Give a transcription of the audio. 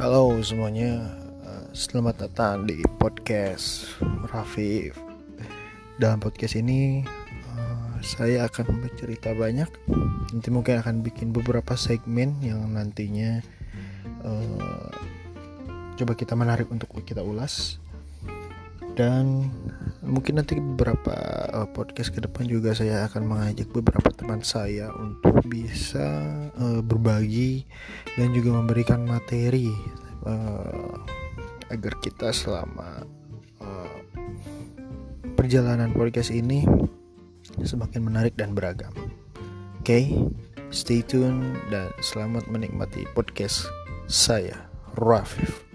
Halo semuanya, eh, selamat datang di podcast Rafif. Dalam podcast ini eh, saya akan bercerita banyak. Nanti mungkin akan bikin beberapa segmen yang nantinya uh, coba kita menarik untuk kita ulas. Dan mungkin nanti beberapa uh, podcast ke depan juga saya akan mengajak beberapa teman saya untuk bisa uh, berbagi dan juga memberikan materi uh, agar kita selama perjalanan podcast ini semakin menarik dan beragam. Oke, okay? stay tune dan selamat menikmati podcast saya, Rafif.